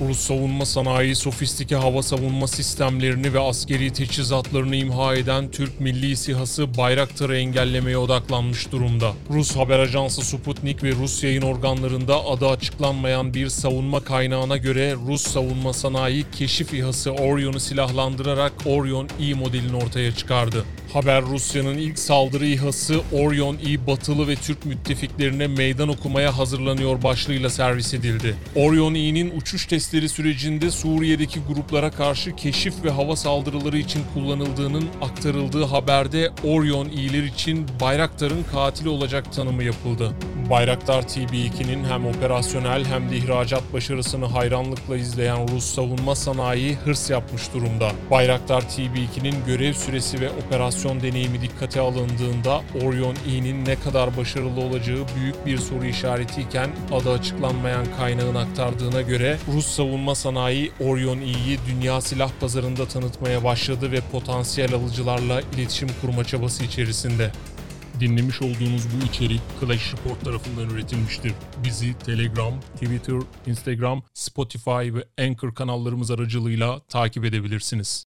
Rus savunma sanayi sofistike hava savunma sistemlerini ve askeri teçhizatlarını imha eden Türk Milli SİHA'sı Bayraktar'ı engellemeye odaklanmış durumda. Rus haber ajansı Sputnik ve Rus yayın organlarında adı açıklanmayan bir savunma kaynağına göre Rus savunma sanayi keşif İHA'sı Orion'u silahlandırarak Orion E modelini ortaya çıkardı. Haber Rusya'nın ilk saldırı İHA'sı Orion E batılı ve Türk müttefiklerine meydan okumaya hazırlanıyor başlığıyla servis edildi. Orion E'nin uçuş testleri sürecinde Suriye'deki gruplara karşı keşif ve hava saldırıları için kullanıldığının aktarıldığı haberde Orion E'ler için Bayraktar'ın katili olacak tanımı yapıldı. Bayraktar TB2'nin hem operasyonel hem de ihracat başarısını hayranlıkla izleyen Rus savunma sanayi hırs yapmış durumda. Bayraktar TB2'nin görev süresi ve operasyon deneyimi dikkate alındığında Orion E'nin ne kadar başarılı olacağı büyük bir soru işaretiyken adı açıklanmayan kaynağın aktardığına göre Rus savunma sanayi Orion E'yi dünya silah pazarında tanıtmaya başladı ve potansiyel alıcılarla iletişim kurma çabası içerisinde. Dinlemiş olduğunuz bu içerik Clash Report tarafından üretilmiştir. Bizi Telegram, Twitter, Instagram, Spotify ve Anchor kanallarımız aracılığıyla takip edebilirsiniz.